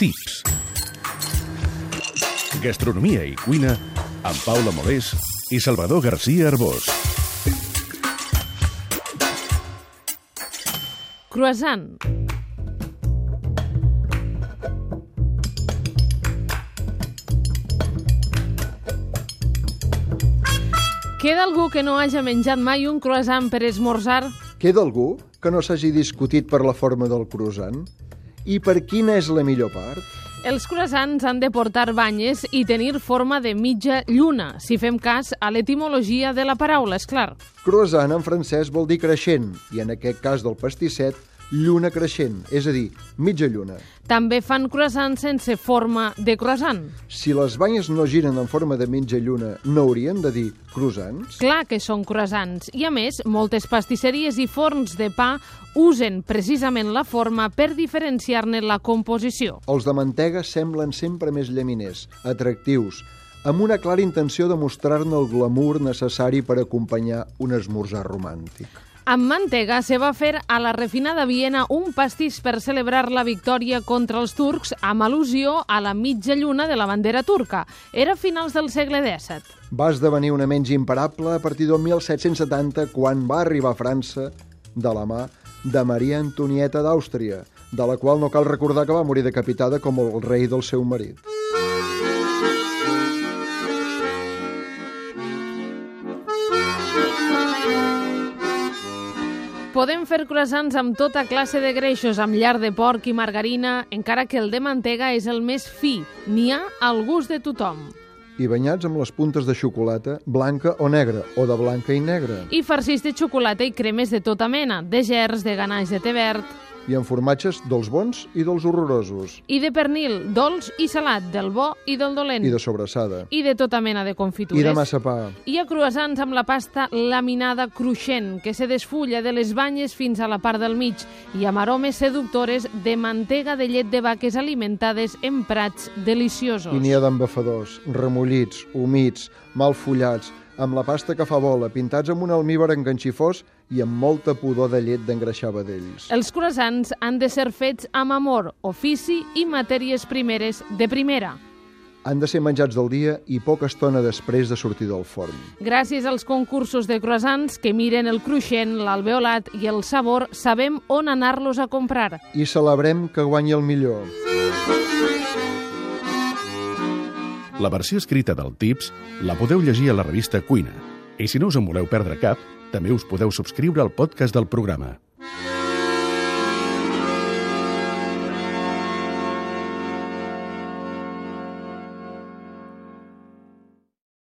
Tips. Gastronomia i cuina amb Paula Molés i Salvador García Arbós. Croissant. Queda algú que no hagi menjat mai un croissant per esmorzar? Queda algú que no s'hagi discutit per la forma del croissant? I per quina és la millor part? Els croissants han de portar banyes i tenir forma de mitja lluna, si fem cas a l'etimologia de la paraula, és clar. Croissant en francès vol dir creixent, i en aquest cas del pastisset, lluna creixent, és a dir, mitja lluna. També fan croissants sense forma de croissant. Si les banyes no giren en forma de mitja lluna, no haurien de dir croissants? Clar que són croissants. I a més, moltes pastisseries i forns de pa usen precisament la forma per diferenciar-ne la composició. Els de mantega semblen sempre més llaminers, atractius, amb una clara intenció de mostrar-ne el glamour necessari per acompanyar un esmorzar romàntic. Amb mantega se va fer a la refinada Viena un pastís per celebrar la victòria contra els turcs amb al·lusió a la mitja lluna de la bandera turca. Era finals del segle XVII. Va esdevenir una menys imparable a partir del 1770, quan va arribar a França de la mà de Maria Antonieta d'Àustria, de la qual no cal recordar que va morir decapitada com el rei del seu marit. Podem fer croissants amb tota classe de greixos, amb llar de porc i margarina, encara que el de mantega és el més fi. N'hi ha al gust de tothom. I banyats amb les puntes de xocolata, blanca o negra, o de blanca i negra. I farcits de xocolata i cremes de tota mena, de gerds, de ganalls de té verd, I amb formatges dels bons i dels horrorosos. i de pernil, dolç i salat, del bo i del dolent, I de sobrassada. i de tota mena de confitures. I de massa pa. Hi ha croissants amb la pasta laminada cruixent, que se desfulla de les banyes fins a la part del mig, i amb aromes seductores de mantega de llet de vaques alimentades en prats deliciosos. I n'hi ha d'embafadors, remullits, humits, mal fullats, amb la pasta que fa bola, pintats amb un almíbar enganxifós i amb molta pudor de llet d'engreixar vedells. Els croissants han de ser fets amb amor, ofici i matèries primeres de primera. Han de ser menjats del dia i poca estona després de sortir del forn. Gràcies als concursos de croissants que miren el cruixent, l'alveolat i el sabor, sabem on anar-los a comprar. I celebrem que guanyi el millor. La versió escrita del Tips la podeu llegir a la revista Cuina. I si no us en voleu perdre cap, també us podeu subscriure al podcast del programa.